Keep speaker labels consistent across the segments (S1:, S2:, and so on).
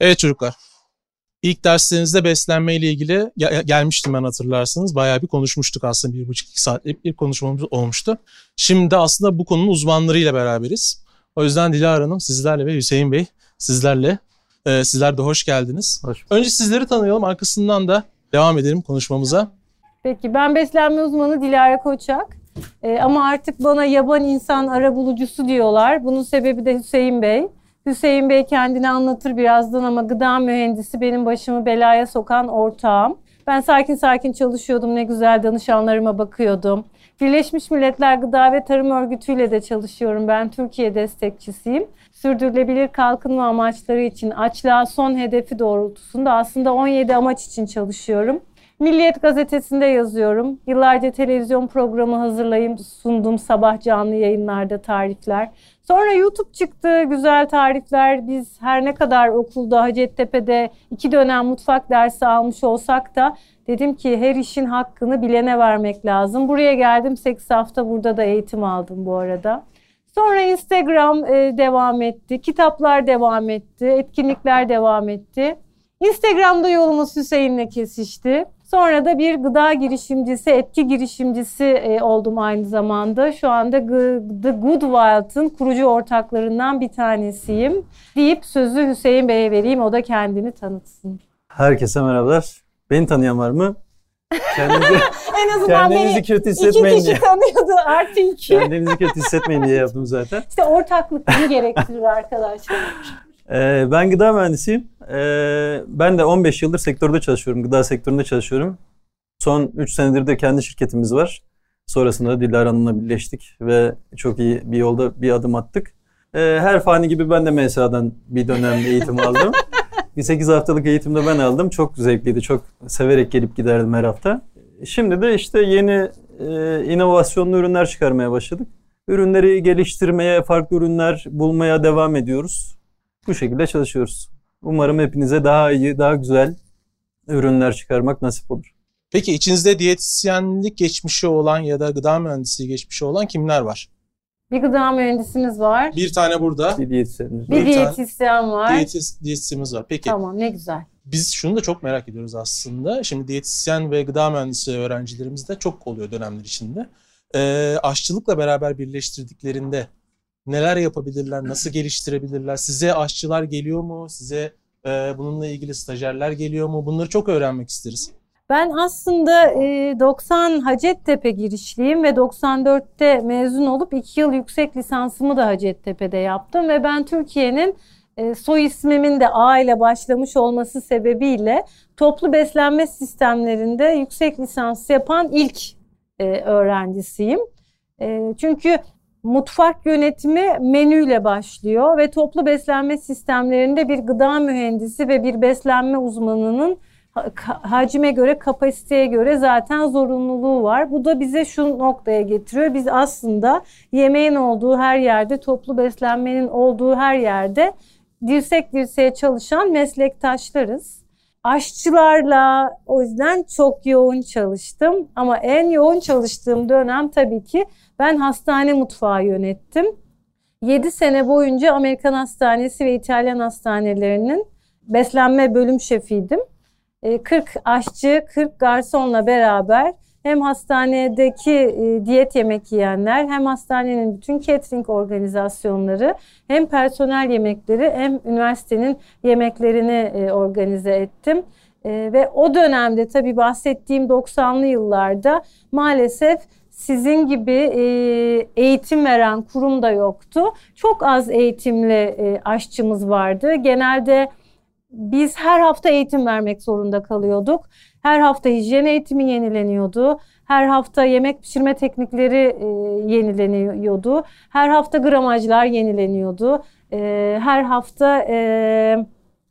S1: Evet çocuklar. İlk derslerinizde beslenme ile ilgili gel- gelmiştim ben hatırlarsınız. Bayağı bir konuşmuştuk aslında bir buçuk iki saatlik bir konuşmamız olmuştu. Şimdi de aslında bu konunun uzmanlarıyla beraberiz. O yüzden Dilara Hanım sizlerle ve Hüseyin Bey sizlerle e, sizler de hoş geldiniz.
S2: Hoş
S1: Önce sizleri tanıyalım arkasından da devam edelim konuşmamıza.
S3: Peki ben beslenme uzmanı Dilara Koçak. Ee, ama artık bana yaban insan arabulucusu diyorlar. Bunun sebebi de Hüseyin Bey. Hüseyin Bey kendini anlatır birazdan ama gıda mühendisi benim başımı belaya sokan ortağım. Ben sakin sakin çalışıyordum. Ne güzel danışanlarıma bakıyordum. Birleşmiş Milletler Gıda ve Tarım Örgütü ile de çalışıyorum. Ben Türkiye destekçisiyim. Sürdürülebilir kalkınma amaçları için açlığa son hedefi doğrultusunda aslında 17 amaç için çalışıyorum. Milliyet gazetesinde yazıyorum. Yıllarca televizyon programı hazırlayıp sundum sabah canlı yayınlarda tarifler. Sonra YouTube çıktı, güzel tarifler. Biz her ne kadar okulda Hacettepe'de iki dönem mutfak dersi almış olsak da dedim ki her işin hakkını bilene vermek lazım. Buraya geldim 8 hafta burada da eğitim aldım bu arada. Sonra Instagram e, devam etti, kitaplar devam etti, etkinlikler devam etti. Instagram'da yolumuz Hüseyin'le kesişti. Sonra da bir gıda girişimcisi, etki girişimcisi e, oldum aynı zamanda. Şu anda The Good Wild'ın kurucu ortaklarından bir tanesiyim. Deyip sözü Hüseyin Bey'e vereyim, o da kendini tanıtsın.
S2: Herkese merhabalar. Beni tanıyan var mı? Kendinizi,
S3: En azından
S2: kendinizi
S3: beni
S2: kötü
S3: iki
S2: hissetmeyin
S3: kişi
S2: diye.
S3: tanıyordu, artı iki.
S2: Kendinizi kötü hissetmeyin diye yaptım zaten.
S3: İşte ortaklık bunu gerektirir arkadaşlar.
S2: Ee, ben gıda mühendisiyim. Ee, ben de 15 yıldır sektörde çalışıyorum. Gıda sektöründe çalışıyorum. Son 3 senedir de kendi şirketimiz var. Sonrasında da Dilara Hanım'la birleştik ve çok iyi bir yolda bir adım attık. Ee, her fani gibi ben de MSA'dan bir dönem eğitim aldım. Bir 8 haftalık eğitimde ben aldım. Çok zevkliydi. Çok severek gelip giderdim her hafta. Şimdi de işte yeni e, inovasyonlu ürünler çıkarmaya başladık. Ürünleri geliştirmeye, farklı ürünler bulmaya devam ediyoruz. Bu şekilde çalışıyoruz. Umarım hepinize daha iyi, daha güzel ürünler çıkarmak nasip olur.
S1: Peki içinizde diyetisyenlik geçmişi olan ya da gıda mühendisliği geçmişi olan kimler var?
S3: Bir gıda mühendisimiz var.
S1: Bir tane burada.
S2: Bir diyetisyenimiz var.
S1: bir
S3: diyetisyen var.
S1: Diyetis, diyetisyenimiz var. Peki
S3: Tamam ne güzel.
S1: biz şunu da çok merak ediyoruz aslında. Şimdi diyetisyen ve gıda mühendisi öğrencilerimiz de çok oluyor dönemler içinde. Ee, aşçılıkla beraber birleştirdiklerinde neler yapabilirler, nasıl geliştirebilirler? Size aşçılar geliyor mu? Size e, bununla ilgili stajyerler geliyor mu? Bunları çok öğrenmek isteriz.
S3: Ben aslında e, 90 Hacettepe girişliyim ve 94'te mezun olup 2 yıl yüksek lisansımı da Hacettepe'de yaptım ve ben Türkiye'nin e, soy ismimin de A ile başlamış olması sebebiyle toplu beslenme sistemlerinde yüksek lisans yapan ilk e, öğrencisiyim. E, çünkü mutfak yönetimi menüyle başlıyor ve toplu beslenme sistemlerinde bir gıda mühendisi ve bir beslenme uzmanının hacime göre, kapasiteye göre zaten zorunluluğu var. Bu da bize şu noktaya getiriyor. Biz aslında yemeğin olduğu her yerde, toplu beslenmenin olduğu her yerde dirsek dirseğe çalışan meslektaşlarız. Aşçılarla o yüzden çok yoğun çalıştım. Ama en yoğun çalıştığım dönem tabii ki ben hastane mutfağı yönettim. 7 sene boyunca Amerikan hastanesi ve İtalyan hastanelerinin beslenme bölüm şefiydim. E, 40 aşçı, 40 garsonla beraber hem hastanedeki e, diyet yemek yiyenler hem hastanenin bütün catering organizasyonları hem personel yemekleri hem üniversitenin yemeklerini e, organize ettim. E, ve o dönemde tabii bahsettiğim 90'lı yıllarda maalesef sizin gibi eğitim veren kurum da yoktu. Çok az eğitimli aşçımız vardı. Genelde biz her hafta eğitim vermek zorunda kalıyorduk. Her hafta hijyen eğitimi yenileniyordu. Her hafta yemek pişirme teknikleri e, yenileniyordu. Her hafta gramajlar yenileniyordu. E, her hafta e,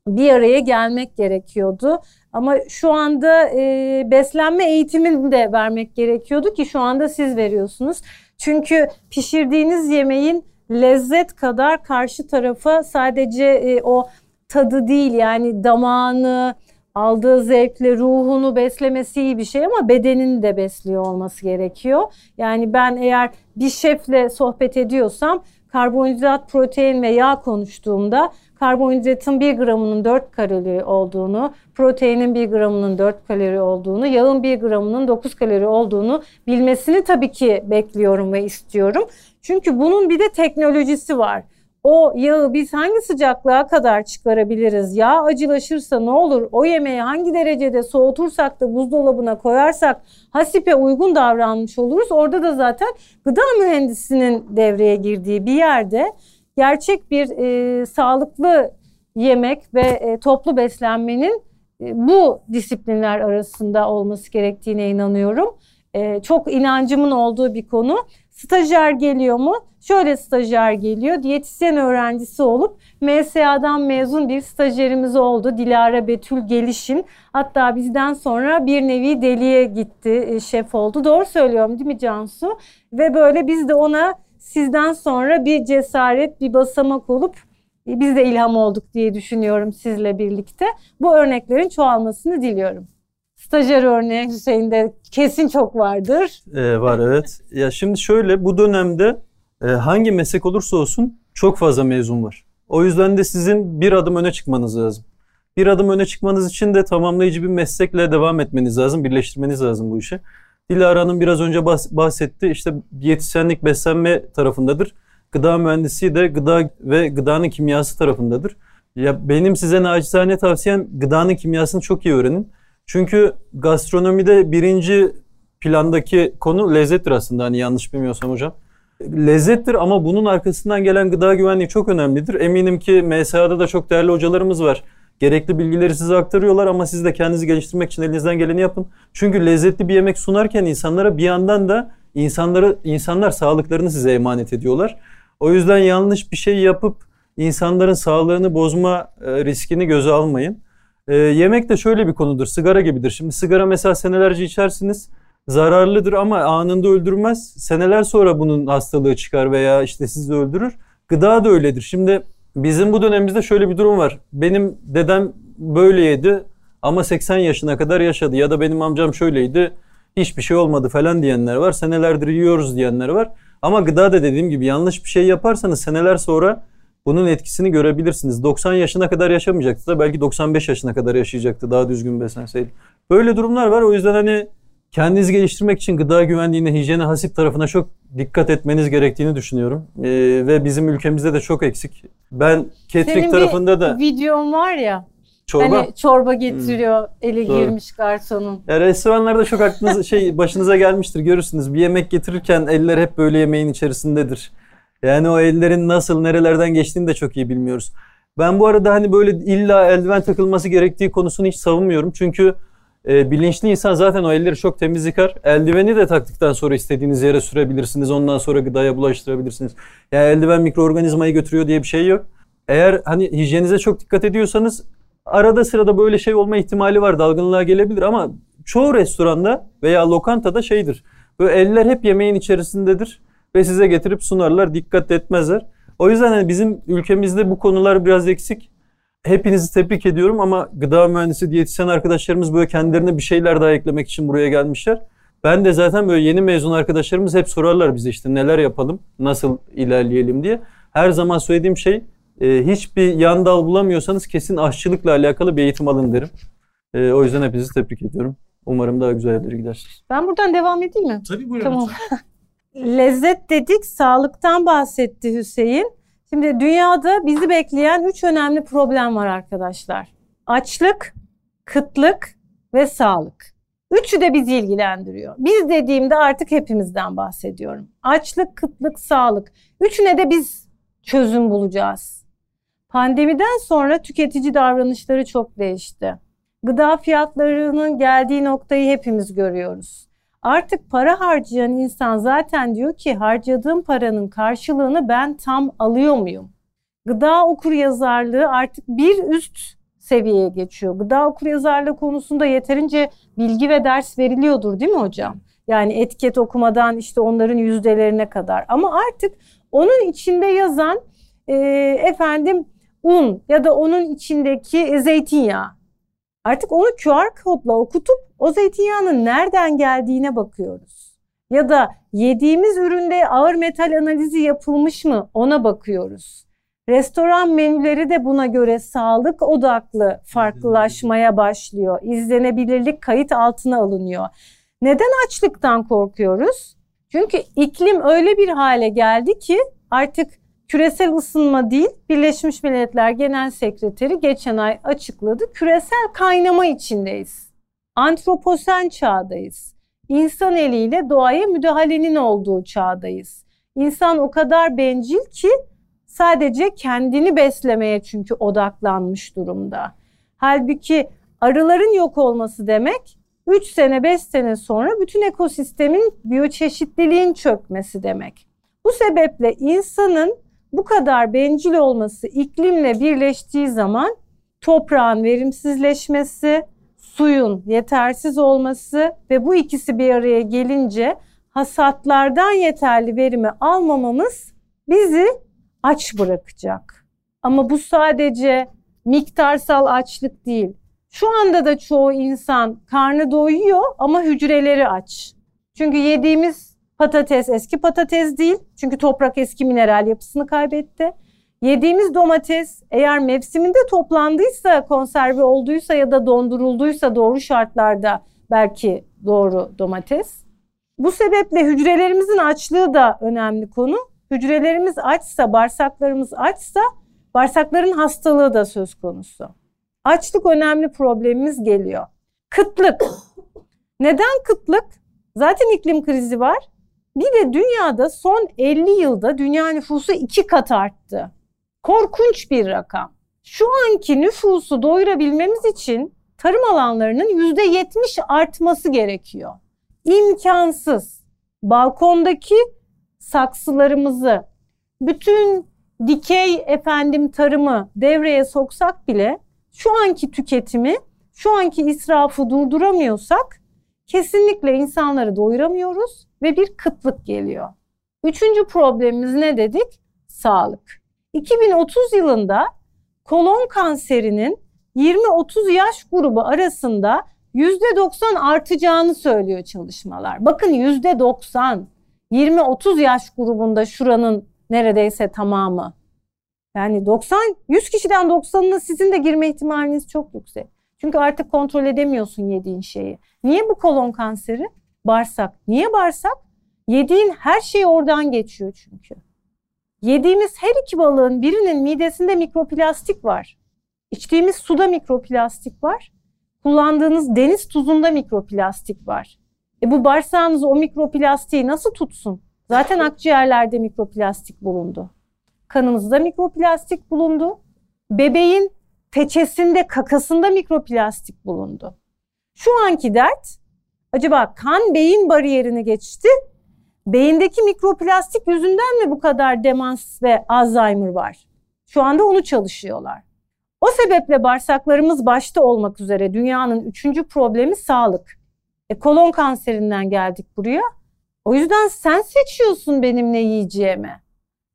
S3: bir araya gelmek gerekiyordu. Ama şu anda e, beslenme eğitimini de vermek gerekiyordu ki şu anda siz veriyorsunuz. Çünkü pişirdiğiniz yemeğin lezzet kadar karşı tarafa sadece e, o tadı değil yani damağını, aldığı zevkle ruhunu beslemesi iyi bir şey ama bedenini de besliyor olması gerekiyor. Yani ben eğer bir şefle sohbet ediyorsam karbonhidrat, protein ve yağ konuştuğumda karbonhidratın 1 gramının 4 kalori olduğunu, proteinin 1 gramının 4 kalori olduğunu, yağın 1 gramının 9 kalori olduğunu bilmesini tabii ki bekliyorum ve istiyorum. Çünkü bunun bir de teknolojisi var. O yağı biz hangi sıcaklığa kadar çıkarabiliriz? Yağ acılaşırsa ne olur? O yemeği hangi derecede soğutursak da buzdolabına koyarsak hasipe uygun davranmış oluruz. Orada da zaten gıda mühendisinin devreye girdiği bir yerde gerçek bir e, sağlıklı yemek ve e, toplu beslenmenin e, bu disiplinler arasında olması gerektiğine inanıyorum. E, çok inancımın olduğu bir konu. Stajyer geliyor mu? Şöyle stajyer geliyor. Diyetisyen öğrencisi olup MSA'dan mezun bir stajyerimiz oldu. Dilara Betül Gelişin. Hatta bizden sonra bir nevi deliye gitti, e, şef oldu. Doğru söylüyorum değil mi Cansu? Ve böyle biz de ona sizden sonra bir cesaret, bir basamak olup e, biz de ilham olduk diye düşünüyorum sizle birlikte. Bu örneklerin çoğalmasını diliyorum. Stajyer örneği Hüseyin'de kesin çok vardır.
S2: Ee, var evet. Ya şimdi şöyle bu dönemde e, hangi meslek olursa olsun çok fazla mezun var. O yüzden de sizin bir adım öne çıkmanız lazım. Bir adım öne çıkmanız için de tamamlayıcı bir meslekle devam etmeniz lazım, birleştirmeniz lazım bu işi. Dilara Hanım biraz önce bahsetti. İşte diyetisyenlik beslenme tarafındadır. Gıda mühendisi de gıda ve gıdanın kimyası tarafındadır. Ya benim size nacizane tavsiyem gıdanın kimyasını çok iyi öğrenin. Çünkü gastronomide birinci plandaki konu lezzettir aslında hani yanlış bilmiyorsam hocam. Lezzettir ama bunun arkasından gelen gıda güvenliği çok önemlidir. Eminim ki MSA'da da çok değerli hocalarımız var. Gerekli bilgileri size aktarıyorlar ama siz de kendinizi geliştirmek için elinizden geleni yapın. Çünkü lezzetli bir yemek sunarken insanlara bir yandan da insanları insanlar sağlıklarını size emanet ediyorlar. O yüzden yanlış bir şey yapıp insanların sağlığını bozma e, riskini göze almayın. E, yemek de şöyle bir konudur. Sigara gibidir. Şimdi sigara mesela senelerce içersiniz. Zararlıdır ama anında öldürmez. Seneler sonra bunun hastalığı çıkar veya işte sizi öldürür. Gıda da öyledir. Şimdi bizim bu dönemimizde şöyle bir durum var. Benim dedem böyleydi ama 80 yaşına kadar yaşadı. Ya da benim amcam şöyleydi hiçbir şey olmadı falan diyenler var. Senelerdir yiyoruz diyenler var. Ama gıda da dediğim gibi yanlış bir şey yaparsanız seneler sonra bunun etkisini görebilirsiniz. 90 yaşına kadar yaşamayacaktı da belki 95 yaşına kadar yaşayacaktı daha düzgün beslenseydi. Böyle durumlar var. O yüzden hani kendinizi geliştirmek için gıda güvenliğine, hijyene, hasip tarafına çok dikkat etmeniz gerektiğini düşünüyorum. Ee, ve bizim ülkemizde de çok eksik. Ben catering
S3: Senin
S2: tarafında da...
S3: videon var ya.
S2: Çorba.
S3: Hani çorba getiriyor, hmm. eli
S2: Doğru.
S3: girmiş garsonun.
S2: Ya restoranlarda çok aklınız şey başınıza gelmiştir görürsünüz. Bir yemek getirirken eller hep böyle yemeğin içerisindedir. Yani o ellerin nasıl nerelerden geçtiğini de çok iyi bilmiyoruz. Ben bu arada hani böyle illa eldiven takılması gerektiği konusunu hiç savunmuyorum. Çünkü e, bilinçli insan zaten o elleri çok temiz yıkar. Eldiveni de taktıktan sonra istediğiniz yere sürebilirsiniz. Ondan sonra gıdaya bulaştırabilirsiniz. Yani eldiven mikroorganizmayı götürüyor diye bir şey yok. Eğer hani hijyenize çok dikkat ediyorsanız arada sırada böyle şey olma ihtimali var. Dalgınlığa gelebilir ama çoğu restoranda veya lokantada şeydir. Böyle eller hep yemeğin içerisindedir ve size getirip sunarlar. Dikkat etmezler. O yüzden hani bizim ülkemizde bu konular biraz eksik. Hepinizi tebrik ediyorum ama gıda mühendisi, diyetisyen arkadaşlarımız böyle kendilerine bir şeyler daha eklemek için buraya gelmişler. Ben de zaten böyle yeni mezun arkadaşlarımız hep sorarlar bize işte neler yapalım, nasıl ilerleyelim diye. Her zaman söylediğim şey e, hiçbir yan dal bulamıyorsanız kesin aşçılıkla alakalı bir eğitim alın derim. E, o yüzden hepinizi tebrik ediyorum. Umarım daha güzel yerlere gidersiniz.
S3: Ben buradan devam edeyim mi?
S1: Tabii buyurun.
S3: Tamam. Lezzet dedik, sağlıktan bahsetti Hüseyin. Şimdi dünyada bizi bekleyen üç önemli problem var arkadaşlar. Açlık, kıtlık ve sağlık. Üçü de bizi ilgilendiriyor. Biz dediğimde artık hepimizden bahsediyorum. Açlık, kıtlık, sağlık. Üçüne de biz çözüm bulacağız. Pandemiden sonra tüketici davranışları çok değişti. Gıda fiyatlarının geldiği noktayı hepimiz görüyoruz. Artık para harcayan insan zaten diyor ki harcadığım paranın karşılığını ben tam alıyor muyum? Gıda okur yazarlığı artık bir üst seviyeye geçiyor. Gıda okur yazarlığı konusunda yeterince bilgi ve ders veriliyordur değil mi hocam? Yani etiket okumadan işte onların yüzdelerine kadar. Ama artık onun içinde yazan e, efendim un ya da onun içindeki zeytinyağı. Artık onu QR kodla okutup o zeytinyağının nereden geldiğine bakıyoruz. Ya da yediğimiz üründe ağır metal analizi yapılmış mı ona bakıyoruz. Restoran menüleri de buna göre sağlık odaklı farklılaşmaya başlıyor. İzlenebilirlik kayıt altına alınıyor. Neden açlıktan korkuyoruz? Çünkü iklim öyle bir hale geldi ki artık küresel ısınma değil, Birleşmiş Milletler Genel Sekreteri geçen ay açıkladı. Küresel kaynama içindeyiz. Antroposen çağdayız. İnsan eliyle doğaya müdahalenin olduğu çağdayız. İnsan o kadar bencil ki sadece kendini beslemeye çünkü odaklanmış durumda. Halbuki arıların yok olması demek 3 sene 5 sene sonra bütün ekosistemin biyoçeşitliliğin çökmesi demek. Bu sebeple insanın bu kadar bencil olması iklimle birleştiği zaman toprağın verimsizleşmesi, suyun yetersiz olması ve bu ikisi bir araya gelince hasatlardan yeterli verimi almamamız bizi aç bırakacak. Ama bu sadece miktarsal açlık değil. Şu anda da çoğu insan karnı doyuyor ama hücreleri aç. Çünkü yediğimiz patates eski patates değil. Çünkü toprak eski mineral yapısını kaybetti. Yediğimiz domates eğer mevsiminde toplandıysa, konserve olduysa ya da dondurulduysa doğru şartlarda belki doğru domates. Bu sebeple hücrelerimizin açlığı da önemli konu. Hücrelerimiz açsa, bağırsaklarımız açsa bağırsakların hastalığı da söz konusu. Açlık önemli problemimiz geliyor. Kıtlık. Neden kıtlık? Zaten iklim krizi var. Bir de dünyada son 50 yılda dünya nüfusu iki kat arttı. Korkunç bir rakam. Şu anki nüfusu doyurabilmemiz için tarım alanlarının %70 artması gerekiyor. İmkansız. Balkondaki saksılarımızı, bütün dikey efendim tarımı devreye soksak bile şu anki tüketimi, şu anki israfı durduramıyorsak kesinlikle insanları doyuramıyoruz ve bir kıtlık geliyor. Üçüncü problemimiz ne dedik? Sağlık. 2030 yılında kolon kanserinin 20-30 yaş grubu arasında %90 artacağını söylüyor çalışmalar. Bakın %90 20-30 yaş grubunda şuranın neredeyse tamamı. Yani 90 100 kişiden 90'ına sizin de girme ihtimaliniz çok yüksek. Çünkü artık kontrol edemiyorsun yediğin şeyi. Niye bu kolon kanseri? Bağırsak. Niye bağırsak? Yediğin her şey oradan geçiyor çünkü. Yediğimiz her iki balığın birinin midesinde mikroplastik var. İçtiğimiz suda mikroplastik var. Kullandığınız deniz tuzunda mikroplastik var. E bu bağırsağınız o mikroplastiği nasıl tutsun? Zaten akciğerlerde mikroplastik bulundu. Kanımızda mikroplastik bulundu. Bebeğin peçesinde, kakasında mikroplastik bulundu. Şu anki dert acaba kan beyin bariyerini geçti. Beyindeki mikroplastik yüzünden mi bu kadar demans ve Alzheimer var? Şu anda onu çalışıyorlar. O sebeple bağırsaklarımız başta olmak üzere dünyanın üçüncü problemi sağlık. E, kolon kanserinden geldik buraya. O yüzden sen seçiyorsun benim ne yiyeceğimi.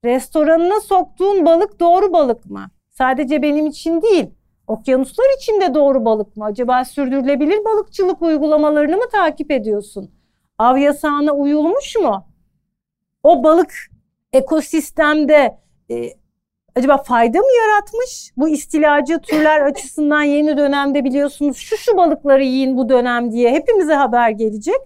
S3: Restoranına soktuğun balık doğru balık mı? Sadece benim için değil. Okyanuslar için de doğru balık mı? Acaba sürdürülebilir balıkçılık uygulamalarını mı takip ediyorsun? Av yasağına uyulmuş mu? O balık ekosistemde e, acaba fayda mı yaratmış? Bu istilacı türler açısından yeni dönemde biliyorsunuz şu şu balıkları yiyin bu dönem diye hepimize haber gelecek.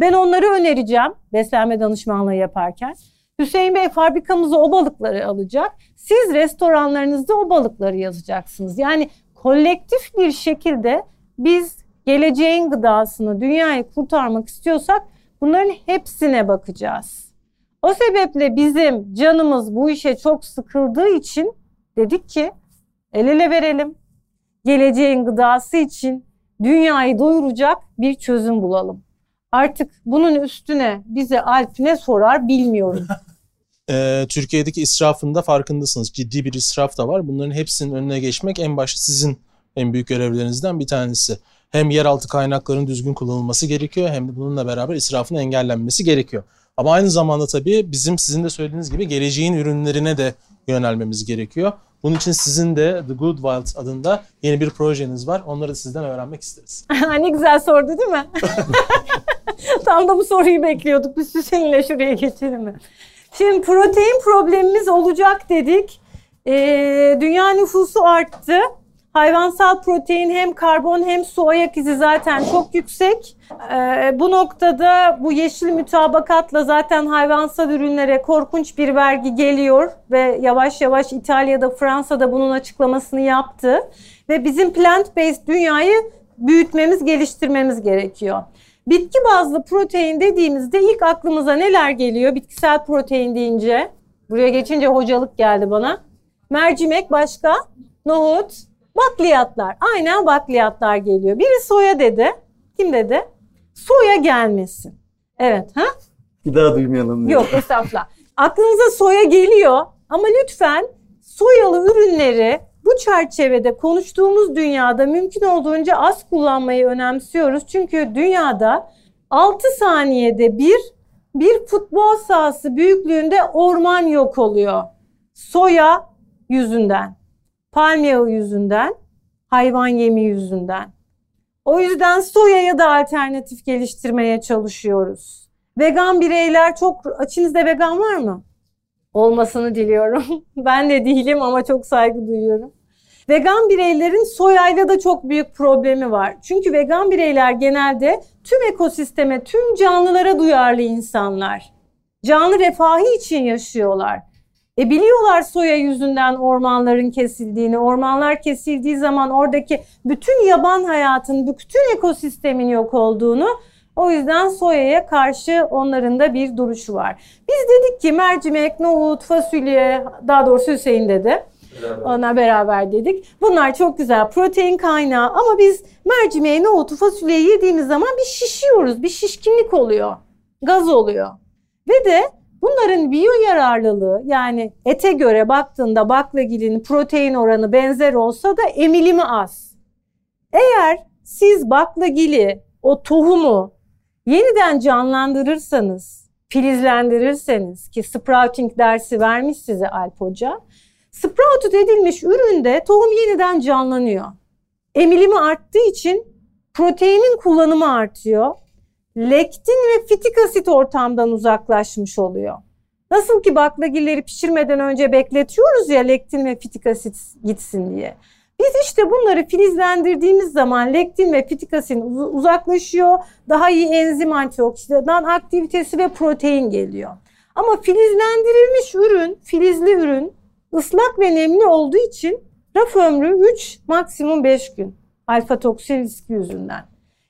S3: Ben onları önereceğim beslenme danışmanlığı yaparken. Hüseyin Bey fabrikamıza o balıkları alacak. Siz restoranlarınızda o balıkları yazacaksınız. Yani kolektif bir şekilde biz geleceğin gıdasını, dünyayı kurtarmak istiyorsak bunların hepsine bakacağız. O sebeple bizim canımız bu işe çok sıkıldığı için dedik ki el ele verelim. Geleceğin gıdası için dünyayı doyuracak bir çözüm bulalım. Artık bunun üstüne bize Alp ne sorar bilmiyorum.
S1: e, Türkiye'deki israfında farkındasınız. Ciddi bir israf da var. Bunların hepsinin önüne geçmek en başta sizin en büyük görevlerinizden bir tanesi. Hem yeraltı kaynakların düzgün kullanılması gerekiyor hem de bununla beraber israfın engellenmesi gerekiyor. Ama aynı zamanda tabii bizim sizin de söylediğiniz gibi geleceğin ürünlerine de yönelmemiz gerekiyor. Bunun için sizin de The Good Wild adında yeni bir projeniz var. Onları da sizden öğrenmek isteriz.
S3: ne güzel sordu değil mi? Tam da bu soruyu bekliyorduk. Biz Hüseyin'le şuraya geçelim mi? Şimdi protein problemimiz olacak dedik. Ee, dünya nüfusu arttı. Hayvansal protein hem karbon hem su ayak izi zaten çok yüksek. Ee, bu noktada bu yeşil mütabakatla zaten hayvansal ürünlere korkunç bir vergi geliyor ve yavaş yavaş İtalya'da Fransa'da bunun açıklamasını yaptı. Ve bizim plant based dünyayı büyütmemiz, geliştirmemiz gerekiyor. Bitki bazlı protein dediğimizde ilk aklımıza neler geliyor? Bitkisel protein deyince. Buraya geçince hocalık geldi bana. Mercimek başka, nohut, bakliyatlar. Aynen bakliyatlar geliyor. Biri soya dedi. Kim dedi? Soya gelmesin. Evet. Ha?
S2: Bir daha duymayalım. Diye.
S3: Yok estağfurullah. Aklınıza soya geliyor ama lütfen soyalı ürünleri bu çerçevede konuştuğumuz dünyada mümkün olduğunca az kullanmayı önemsiyoruz. Çünkü dünyada 6 saniyede bir bir futbol sahası büyüklüğünde orman yok oluyor. Soya yüzünden, palm yağı yüzünden, hayvan yemi yüzünden. O yüzden soyaya da alternatif geliştirmeye çalışıyoruz. Vegan bireyler çok... Açınızda vegan var mı? Olmasını diliyorum. ben de değilim ama çok saygı duyuyorum. Vegan bireylerin soyayla da çok büyük problemi var. Çünkü vegan bireyler genelde tüm ekosisteme, tüm canlılara duyarlı insanlar. Canlı refahı için yaşıyorlar. E biliyorlar soya yüzünden ormanların kesildiğini. Ormanlar kesildiği zaman oradaki bütün yaban hayatın, bütün ekosistemin yok olduğunu. O yüzden soyaya karşı onların da bir duruşu var. Biz dedik ki mercimek, nohut, fasulye, daha doğrusu Hüseyin dedi. Ona beraber dedik. Bunlar çok güzel protein kaynağı ama biz mercimeği, nohutu, fasulyeyi yediğimiz zaman bir şişiyoruz. Bir şişkinlik oluyor. Gaz oluyor. Ve de bunların biyo yararlılığı yani ete göre baktığında baklagilin protein oranı benzer olsa da emilimi az. Eğer siz baklagili, o tohumu yeniden canlandırırsanız, filizlendirirseniz ki sprouting dersi vermiş size Alp Hoca Sprouted edilmiş üründe tohum yeniden canlanıyor. Emilimi arttığı için proteinin kullanımı artıyor. Lektin ve fitik asit ortamdan uzaklaşmış oluyor. Nasıl ki baklagilleri pişirmeden önce bekletiyoruz ya lektin ve fitik asit gitsin diye. Biz işte bunları filizlendirdiğimiz zaman lektin ve fitik asit uzaklaşıyor. Daha iyi enzim antioksidan aktivitesi ve protein geliyor. Ama filizlendirilmiş ürün, filizli ürün ıslak ve nemli olduğu için raf ömrü 3 maksimum 5 gün alfa toksin riski yüzünden.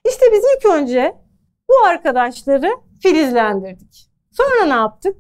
S3: İşte biz ilk önce bu arkadaşları filizlendirdik. Sonra ne yaptık?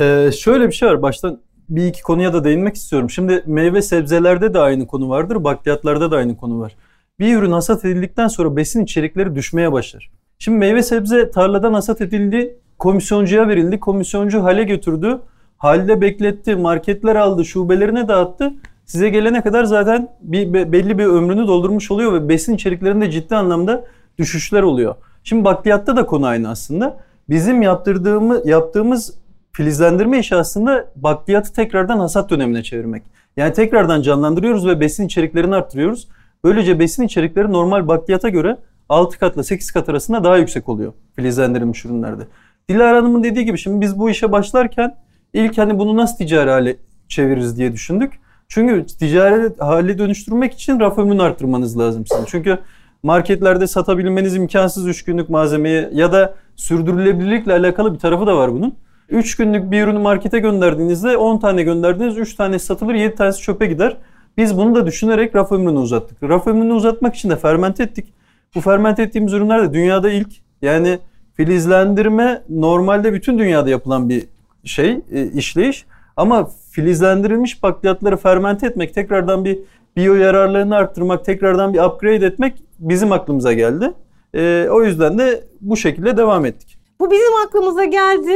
S2: Ee, şöyle bir şey var. Baştan bir iki konuya da değinmek istiyorum. Şimdi meyve sebzelerde de aynı konu vardır. Bakliyatlarda da aynı konu var. Bir ürün hasat edildikten sonra besin içerikleri düşmeye başlar. Şimdi meyve sebze tarladan hasat edildi, komisyoncuya verildi. Komisyoncu hale götürdü halde bekletti, marketler aldı, şubelerine dağıttı. Size gelene kadar zaten bir belli bir ömrünü doldurmuş oluyor ve besin içeriklerinde ciddi anlamda düşüşler oluyor. Şimdi bakliyatta da konu aynı aslında. Bizim yaptırdığımız yaptığımız filizlendirme işi aslında bakliyatı tekrardan hasat dönemine çevirmek. Yani tekrardan canlandırıyoruz ve besin içeriklerini arttırıyoruz. Böylece besin içerikleri normal bakliyata göre 6 katla 8 kat arasında daha yüksek oluyor filizlendirilmiş ürünlerde. Dilara Hanım'ın dediği gibi şimdi biz bu işe başlarken İlk hani bunu nasıl ticari hale çeviririz diye düşündük. Çünkü ticari hale dönüştürmek için raf ömrünü arttırmanız lazım sizin. Çünkü marketlerde satabilmeniz imkansız 3 günlük malzemeyi ya da sürdürülebilirlikle alakalı bir tarafı da var bunun. 3 günlük bir ürünü markete gönderdiğinizde 10 tane gönderdiniz 3 tane satılır 7 tanesi çöpe gider. Biz bunu da düşünerek raf ömrünü uzattık. Raf ömrünü uzatmak için de fermente ettik. Bu fermente ettiğimiz ürünler de dünyada ilk. Yani filizlendirme normalde bütün dünyada yapılan bir şey e, işleyiş ama filizlendirilmiş bakliyatları fermente etmek, tekrardan bir biyo yararlarını arttırmak, tekrardan bir upgrade etmek bizim aklımıza geldi. E, o yüzden de bu şekilde devam ettik.
S3: Bu bizim aklımıza geldi.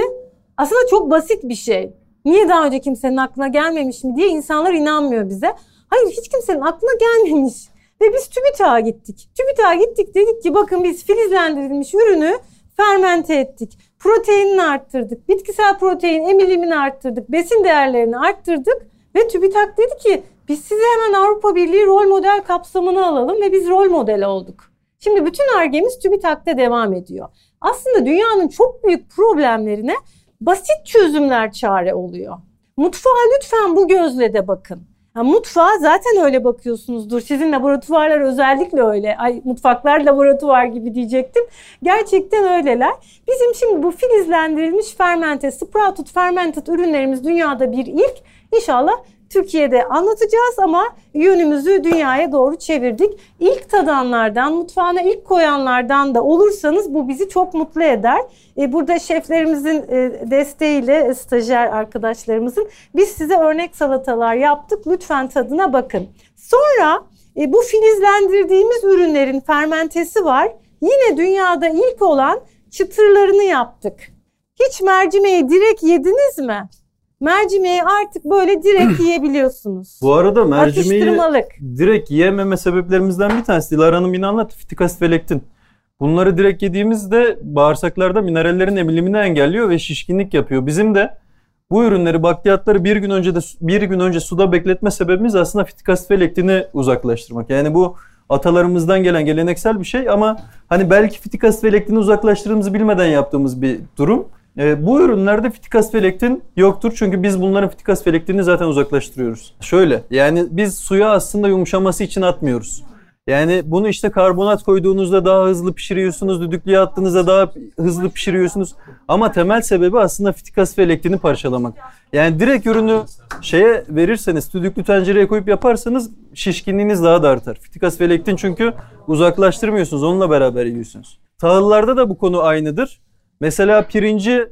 S3: Aslında çok basit bir şey. Niye daha önce kimsenin aklına gelmemiş mi diye insanlar inanmıyor bize. Hayır hiç kimsenin aklına gelmemiş. Ve biz TÜBİTAK'a gittik. TÜBİTAK'a gittik dedik ki bakın biz filizlendirilmiş ürünü fermente ettik. Proteinini arttırdık. Bitkisel protein emilimini arttırdık. Besin değerlerini arttırdık. Ve TÜBİTAK dedi ki biz size hemen Avrupa Birliği rol model kapsamını alalım ve biz rol model olduk. Şimdi bütün argemiz TÜBİTAK'ta devam ediyor. Aslında dünyanın çok büyük problemlerine basit çözümler çare oluyor. Mutfağa lütfen bu gözle de bakın. Ya mutfağa zaten öyle bakıyorsunuzdur. Sizin laboratuvarlar özellikle öyle. Ay mutfaklar laboratuvar gibi diyecektim. Gerçekten öyleler. Bizim şimdi bu filizlendirilmiş fermente, sprouted fermented ürünlerimiz dünyada bir ilk. İnşallah Türkiye'de anlatacağız ama yönümüzü dünyaya doğru çevirdik. İlk tadanlardan, mutfağına ilk koyanlardan da olursanız bu bizi çok mutlu eder. E, burada şeflerimizin e, desteğiyle, stajyer arkadaşlarımızın biz size örnek salatalar yaptık. Lütfen tadına bakın. Sonra e, bu filizlendirdiğimiz ürünlerin fermentesi var. Yine dünyada ilk olan çıtırlarını yaptık. Hiç mercimeği direkt yediniz mi? Mercimeği artık böyle direkt yiyebiliyorsunuz.
S2: Bu arada mercimeği direkt yiyememe sebeplerimizden bir tanesi Dilara Hanım yine anlattı. Fitik felektin. Bunları direkt yediğimizde bağırsaklarda minerallerin emilimini engelliyor ve şişkinlik yapıyor. Bizim de bu ürünleri bakliyatları bir gün önce de bir gün önce suda bekletme sebebimiz aslında fitik felektini uzaklaştırmak. Yani bu atalarımızdan gelen geleneksel bir şey ama hani belki fitik felektini uzaklaştırdığımızı bilmeden yaptığımız bir durum. E, bu ürünlerde fitik felektin yoktur çünkü biz bunların fitik felektini zaten uzaklaştırıyoruz. Şöyle yani biz suya aslında yumuşaması için atmıyoruz. Yani bunu işte karbonat koyduğunuzda daha hızlı pişiriyorsunuz, düdüklüye attığınızda daha hızlı pişiriyorsunuz. Ama temel sebebi aslında fitik ve elektriğini parçalamak. Yani direkt ürünü şeye verirseniz, düdüklü tencereye koyup yaparsanız şişkinliğiniz daha da artar. Fitik ve elektrin çünkü uzaklaştırmıyorsunuz, onunla beraber yiyorsunuz. Tahıllarda da bu konu aynıdır. Mesela pirinci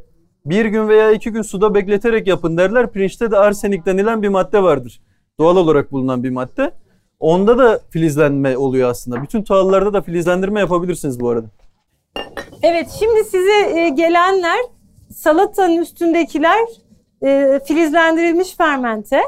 S2: bir gün veya iki gün suda bekleterek yapın derler. Pirinçte de arsenik denilen bir madde vardır. Doğal olarak bulunan bir madde. Onda da filizlenme oluyor aslında. Bütün tahıllarda da filizlendirme yapabilirsiniz bu arada.
S3: Evet şimdi size e, gelenler salatanın üstündekiler e, filizlendirilmiş fermente.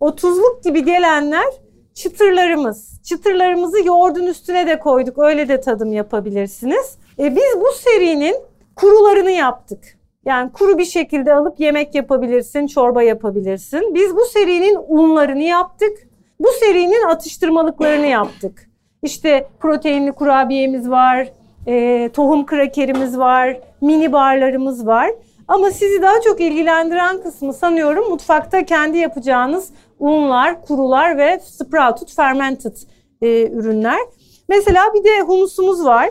S3: O tuzluk gibi gelenler çıtırlarımız. Çıtırlarımızı yoğurdun üstüne de koyduk. Öyle de tadım yapabilirsiniz. E, biz bu serinin kurularını yaptık. Yani kuru bir şekilde alıp yemek yapabilirsin, çorba yapabilirsin. Biz bu serinin unlarını yaptık. Bu serinin atıştırmalıklarını yaptık. İşte proteinli kurabiyemiz var, e, tohum krakerimiz var, mini barlarımız var. Ama sizi daha çok ilgilendiren kısmı sanıyorum mutfakta kendi yapacağınız unlar, kurular ve sprouted fermented e, ürünler. Mesela bir de humusumuz var.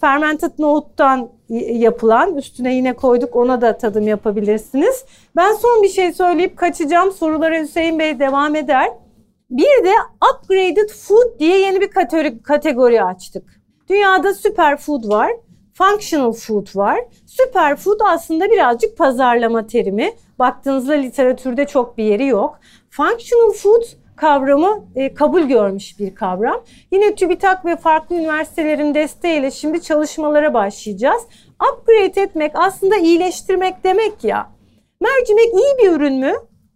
S3: Fermented nohuttan yapılan. Üstüne yine koyduk ona da tadım yapabilirsiniz. Ben son bir şey söyleyip kaçacağım. Sorulara Hüseyin Bey devam eder. Bir de upgraded food diye yeni bir kategori, kategori açtık. Dünyada superfood var, functional food var. Superfood aslında birazcık pazarlama terimi. Baktığınızda literatürde çok bir yeri yok. Functional food kavramı e, kabul görmüş bir kavram. Yine TÜBİTAK ve farklı üniversitelerin desteğiyle şimdi çalışmalara başlayacağız. Upgrade etmek aslında iyileştirmek demek ya. Mercimek iyi bir ürün mü?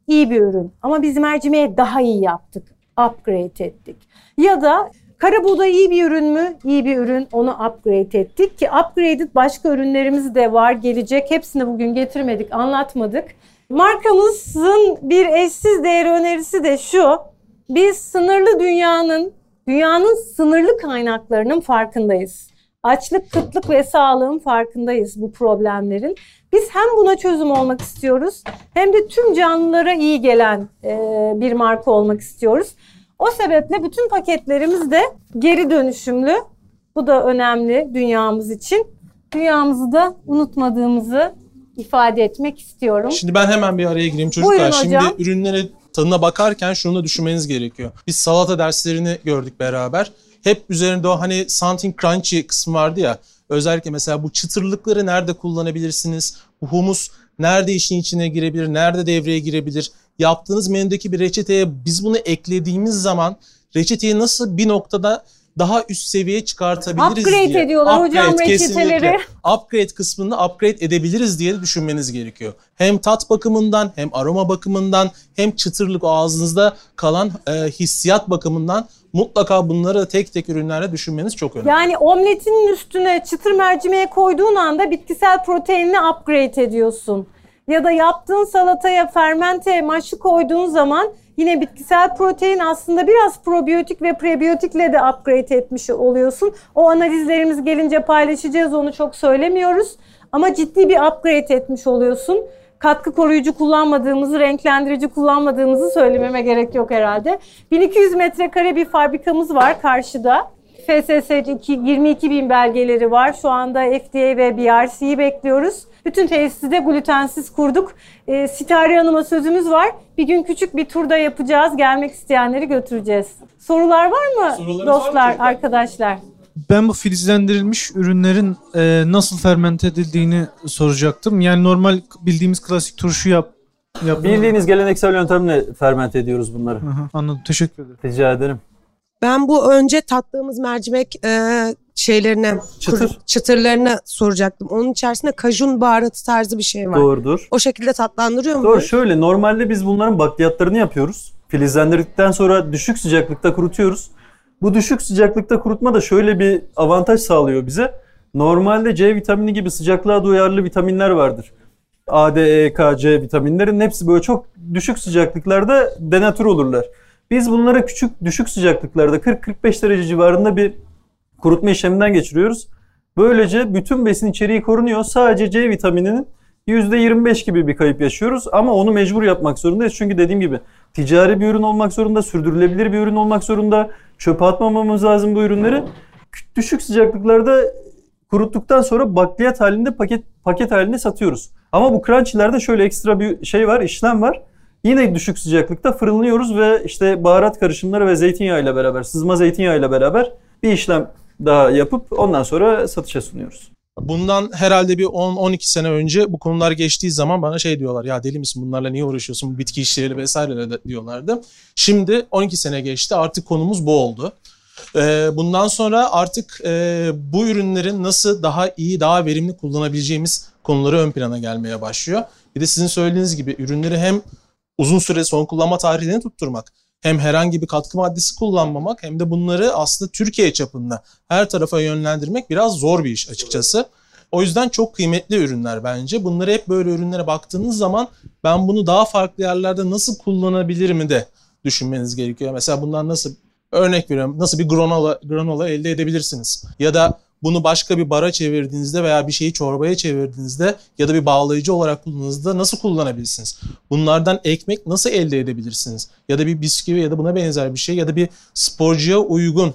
S3: İyi bir ürün. Ama biz mercimeğe daha iyi yaptık. Upgrade ettik. Ya da kara buğday iyi bir ürün mü? İyi bir ürün. Onu upgrade ettik ki upgraded başka ürünlerimiz de var gelecek. Hepsini bugün getirmedik, anlatmadık. Markamızın bir eşsiz değeri önerisi de şu. Biz sınırlı dünyanın, dünyanın sınırlı kaynaklarının farkındayız. Açlık, kıtlık ve sağlığın farkındayız bu problemlerin. Biz hem buna çözüm olmak istiyoruz hem de tüm canlılara iyi gelen e, bir marka olmak istiyoruz. O sebeple bütün paketlerimiz de geri dönüşümlü. Bu da önemli dünyamız için. Dünyamızı da unutmadığımızı ifade etmek istiyorum.
S1: Şimdi ben hemen bir araya gireyim çocuklar.
S3: Buyurun
S1: Şimdi
S3: hocam.
S1: ürünlere tadına bakarken şunu da düşünmeniz gerekiyor. Biz salata derslerini gördük beraber. Hep üzerinde o hani something crunchy kısmı vardı ya. Özellikle mesela bu çıtırlıkları nerede kullanabilirsiniz? Bu humus nerede işin içine girebilir? Nerede devreye girebilir? Yaptığınız menüdeki bir reçeteye biz bunu eklediğimiz zaman reçeteyi nasıl bir noktada daha üst seviyeye çıkartabiliriz
S3: Upgrade
S1: diye.
S3: ediyorlar hocam
S1: kesinlikle.
S3: reçeteleri.
S1: Upgrade kısmını upgrade edebiliriz diye düşünmeniz gerekiyor. Hem tat bakımından hem aroma bakımından hem çıtırlık o ağzınızda kalan e, hissiyat bakımından mutlaka bunları tek tek ürünlerle düşünmeniz çok önemli.
S3: Yani omletinin üstüne çıtır mercimeğe koyduğun anda bitkisel proteinini upgrade ediyorsun. Ya da yaptığın salataya fermente maşı koyduğun zaman yine bitkisel protein aslında biraz probiyotik ve prebiyotikle de upgrade etmiş oluyorsun. O analizlerimiz gelince paylaşacağız onu çok söylemiyoruz. Ama ciddi bir upgrade etmiş oluyorsun. katkı koruyucu kullanmadığımızı, renklendirici kullanmadığımızı söylememe gerek yok herhalde. 1200 metrekare bir fabrikamız var karşıda. FSS 22 bin belgeleri var. Şu anda FDA ve BRC'yi bekliyoruz. Bütün tesisi de glutensiz kurduk. E, Sitare Hanım'a sözümüz var. Bir gün küçük bir turda yapacağız. Gelmek isteyenleri götüreceğiz. Sorular var mı
S1: Sorularınız
S3: dostlar,
S1: var mı?
S3: arkadaşlar?
S4: Ben bu filizlendirilmiş ürünlerin e, nasıl fermente edildiğini soracaktım. Yani normal bildiğimiz klasik turşu yap. yap
S2: Bildiğiniz geleneksel yöntemle fermente ediyoruz bunları.
S4: Aha, anladım. Teşekkür ederim.
S2: Rica ederim.
S5: Ben bu önce tattığımız mercimek e, şeylerine,
S2: Çıtır.
S5: kuru- çıtırlarına soracaktım. Onun içerisinde kajun baharatı tarzı bir şey var.
S2: Doğrudur.
S5: O şekilde tatlandırıyor mu?
S2: Doğru şöyle normalde biz bunların bakliyatlarını yapıyoruz. Filizlendirdikten sonra düşük sıcaklıkta kurutuyoruz. Bu düşük sıcaklıkta kurutma da şöyle bir avantaj sağlıyor bize. Normalde C vitamini gibi sıcaklığa duyarlı vitaminler vardır. A, D, E, K, C vitaminlerin hepsi böyle çok düşük sıcaklıklarda denatür olurlar. Biz bunları küçük düşük sıcaklıklarda 40-45 derece civarında bir kurutma işleminden geçiriyoruz. Böylece bütün besin içeriği korunuyor. Sadece C vitamininin %25 gibi bir kayıp yaşıyoruz ama onu mecbur yapmak zorundayız. Çünkü dediğim gibi ticari bir ürün olmak zorunda, sürdürülebilir bir ürün olmak zorunda. Çöpe atmamamız lazım bu ürünleri. Düşük sıcaklıklarda kuruttuktan sonra bakliyat halinde paket paket halinde satıyoruz. Ama bu crunchilerde şöyle ekstra bir şey var, işlem var. Yine düşük sıcaklıkta fırınlıyoruz ve işte baharat karışımları ve zeytinyağıyla beraber, sızma zeytinyağıyla beraber bir işlem daha yapıp ondan sonra satışa sunuyoruz.
S1: Bundan herhalde bir 10-12 sene önce bu konular geçtiği zaman bana şey diyorlar ya deli misin bunlarla niye uğraşıyorsun bu bitki işleri vesaire diyorlardı. Şimdi 12 sene geçti artık konumuz bu oldu. Ee, bundan sonra artık e, bu ürünlerin nasıl daha iyi daha verimli kullanabileceğimiz konuları ön plana gelmeye başlıyor. Bir de sizin söylediğiniz gibi ürünleri hem uzun süre son kullanma tarihlerini tutturmak hem herhangi bir katkı maddesi kullanmamak hem de bunları aslında Türkiye çapında her tarafa yönlendirmek biraz zor bir iş açıkçası. O yüzden çok kıymetli ürünler bence. Bunları hep böyle ürünlere baktığınız zaman ben bunu daha farklı yerlerde nasıl kullanabilirim de düşünmeniz gerekiyor. Mesela bundan nasıl örnek veriyorum nasıl bir granola, granola elde edebilirsiniz? Ya da bunu başka bir bara çevirdiğinizde veya bir şeyi çorbaya çevirdiğinizde ya da bir bağlayıcı olarak kullandığınızda nasıl kullanabilirsiniz? Bunlardan ekmek nasıl elde edebilirsiniz? Ya da bir bisküvi ya da buna benzer bir şey ya da bir sporcuya uygun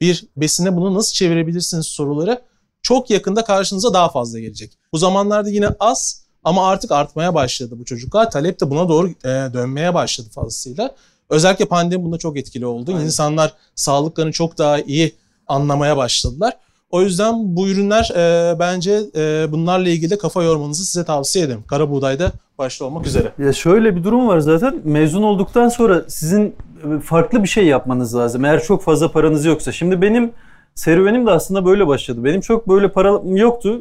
S1: bir besine bunu nasıl çevirebilirsiniz soruları çok yakında karşınıza daha fazla gelecek. Bu zamanlarda yine az ama artık artmaya başladı bu çocuklar. Talep de buna doğru e, dönmeye başladı fazlasıyla. Özellikle pandemi bunda çok etkili oldu.
S2: Aynen.
S1: İnsanlar sağlıklarını çok daha iyi anlamaya başladılar. O yüzden bu ürünler e, bence e, bunlarla ilgili kafa yormanızı size tavsiye ederim. Kara buğdayda başta olmak üzere.
S2: Ya şöyle bir durum var zaten. Mezun olduktan sonra sizin e, farklı bir şey yapmanız lazım. Eğer çok fazla paranız yoksa. Şimdi benim serüvenim de aslında böyle başladı. Benim çok böyle param yoktu.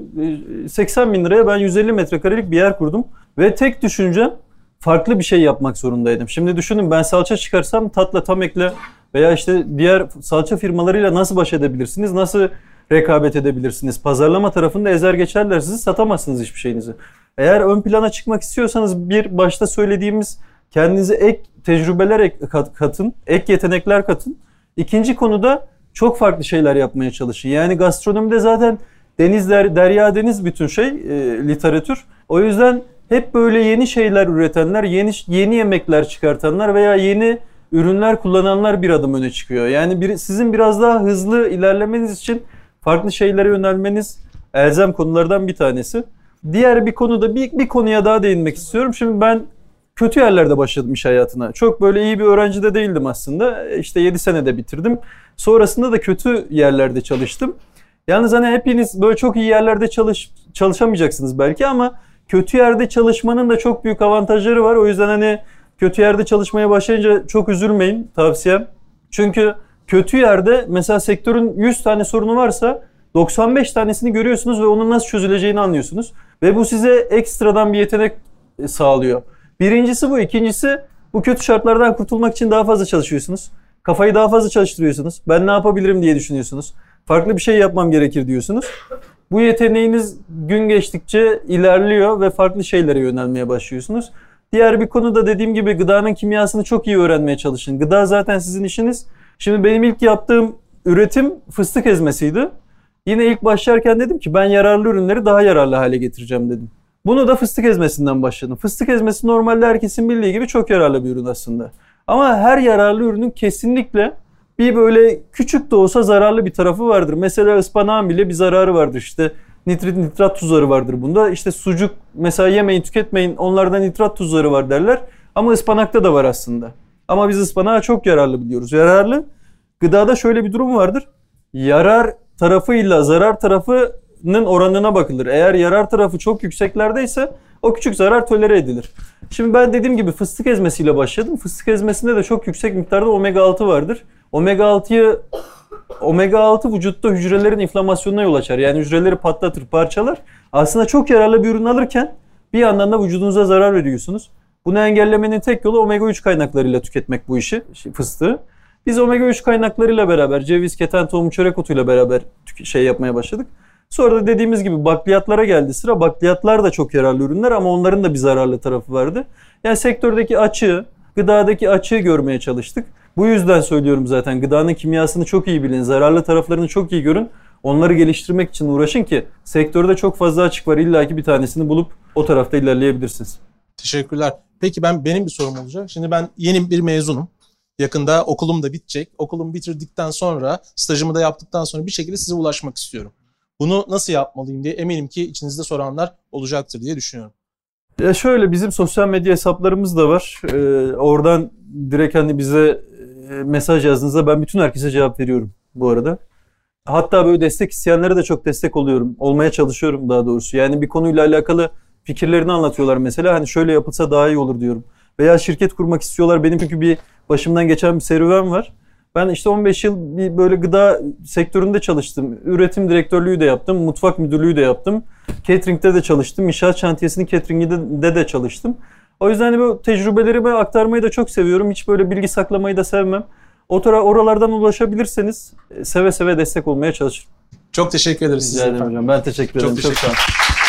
S2: E, 80 bin liraya ben 150 metrekarelik bir yer kurdum. Ve tek düşüncem farklı bir şey yapmak zorundaydım. Şimdi düşünün ben salça çıkarsam tatla tam ekle veya işte diğer salça firmalarıyla nasıl baş edebilirsiniz? Nasıl rekabet edebilirsiniz? Pazarlama tarafında ezer geçerler sizi satamazsınız hiçbir şeyinizi. Eğer ön plana çıkmak istiyorsanız bir başta söylediğimiz kendinize ek tecrübeler ek- kat- katın, ek yetenekler katın. İkinci konuda çok farklı şeyler yapmaya çalışın. Yani gastronomide zaten deniz der, derya deniz bütün şey e, literatür. O yüzden hep böyle yeni şeyler üretenler, yeni yeni yemekler çıkartanlar veya yeni ürünler kullananlar bir adım öne çıkıyor. Yani bir, sizin biraz daha hızlı ilerlemeniz için farklı şeylere yönelmeniz elzem konulardan bir tanesi. Diğer bir konuda bir, bir konuya daha değinmek istiyorum. Şimdi ben kötü yerlerde başladım iş hayatına. Çok böyle iyi bir öğrenci de değildim aslında. İşte 7 senede bitirdim. Sonrasında da kötü yerlerde çalıştım. Yalnız hani hepiniz böyle çok iyi yerlerde çalış çalışamayacaksınız belki ama kötü yerde çalışmanın da çok büyük avantajları var. O yüzden hani kötü yerde çalışmaya başlayınca çok üzülmeyin tavsiyem. Çünkü kötü yerde mesela sektörün 100 tane sorunu varsa 95 tanesini görüyorsunuz ve onun nasıl çözüleceğini anlıyorsunuz. Ve bu size ekstradan bir yetenek e, sağlıyor. Birincisi bu. ikincisi bu kötü şartlardan kurtulmak için daha fazla çalışıyorsunuz. Kafayı daha fazla çalıştırıyorsunuz. Ben ne yapabilirim diye düşünüyorsunuz. Farklı bir şey yapmam gerekir diyorsunuz. Bu yeteneğiniz gün geçtikçe ilerliyor ve farklı şeylere yönelmeye başlıyorsunuz. Diğer bir konu da dediğim gibi gıdanın kimyasını çok iyi öğrenmeye çalışın. Gıda zaten sizin işiniz. Şimdi benim ilk yaptığım üretim fıstık ezmesiydi. Yine ilk başlarken dedim ki ben yararlı ürünleri daha yararlı hale getireceğim dedim. Bunu da fıstık ezmesinden başladım. Fıstık ezmesi normalde herkesin bildiği gibi çok yararlı bir ürün aslında. Ama her yararlı ürünün kesinlikle bir böyle küçük de olsa zararlı bir tarafı vardır. Mesela ıspanağın bile bir zararı vardır. İşte nitrit nitrat tuzları vardır bunda. İşte sucuk mesela yemeyin tüketmeyin onlarda nitrat tuzları var derler. Ama ıspanakta da var aslında. Ama biz ıspanağı çok yararlı biliyoruz. Yararlı gıdada şöyle bir durum vardır. Yarar tarafıyla zarar tarafının oranına bakılır. Eğer yarar tarafı çok yükseklerdeyse o küçük zarar tolere edilir. Şimdi ben dediğim gibi fıstık ezmesiyle başladım. Fıstık ezmesinde de çok yüksek miktarda omega 6 vardır. Omega 6'yı omega 6 vücutta hücrelerin inflamasyonuna yol açar. Yani hücreleri patlatır, parçalar. Aslında çok yararlı bir ürün alırken bir yandan da vücudunuza zarar veriyorsunuz. Bunu engellemenin tek yolu omega 3 kaynaklarıyla tüketmek bu işi, fıstığı. Biz omega 3 kaynaklarıyla beraber ceviz, keten, tohum, çörek otuyla beraber şey yapmaya başladık. Sonra da dediğimiz gibi bakliyatlara geldi sıra. Bakliyatlar da çok yararlı ürünler ama onların da bir zararlı tarafı vardı. Yani sektördeki açığı, gıdadaki açığı görmeye çalıştık. Bu yüzden söylüyorum zaten gıdanın kimyasını çok iyi bilin, zararlı taraflarını çok iyi görün. Onları geliştirmek için uğraşın ki sektörde çok fazla açık var. İlla ki bir tanesini bulup o tarafta ilerleyebilirsiniz.
S1: Teşekkürler. Peki ben benim bir sorum olacak. Şimdi ben yeni bir mezunum. Yakında okulum da bitecek. Okulumu bitirdikten sonra, stajımı da yaptıktan sonra bir şekilde size ulaşmak istiyorum. Bunu nasıl yapmalıyım diye eminim ki içinizde soranlar olacaktır diye düşünüyorum.
S2: Ya şöyle bizim sosyal medya hesaplarımız da var. Ee, oradan direkt hani bize e, mesaj yazdığınızda ben bütün herkese cevap veriyorum bu arada. Hatta böyle destek isteyenlere de çok destek oluyorum. Olmaya çalışıyorum daha doğrusu. Yani bir konuyla alakalı fikirlerini anlatıyorlar mesela. Hani şöyle yapılsa daha iyi olur diyorum. Veya şirket kurmak istiyorlar. Benim çünkü bir başımdan geçen bir serüven var. Ben işte 15 yıl bir böyle gıda sektöründe çalıştım. Üretim direktörlüğü de yaptım. Mutfak müdürlüğü de yaptım. Catering'de de çalıştım. İnşaat şantiyesinin catering'inde de, çalıştım. O yüzden hani bu tecrübelerimi aktarmayı da çok seviyorum. Hiç böyle bilgi saklamayı da sevmem. O tara oralardan ulaşabilirseniz e, seve seve destek olmaya çalışırım.
S1: Çok teşekkür ederiz.
S2: Rica ederim hocam. Ben teşekkür ederim.
S1: Çok
S2: Çok,
S1: teşekkür
S2: sağ olun.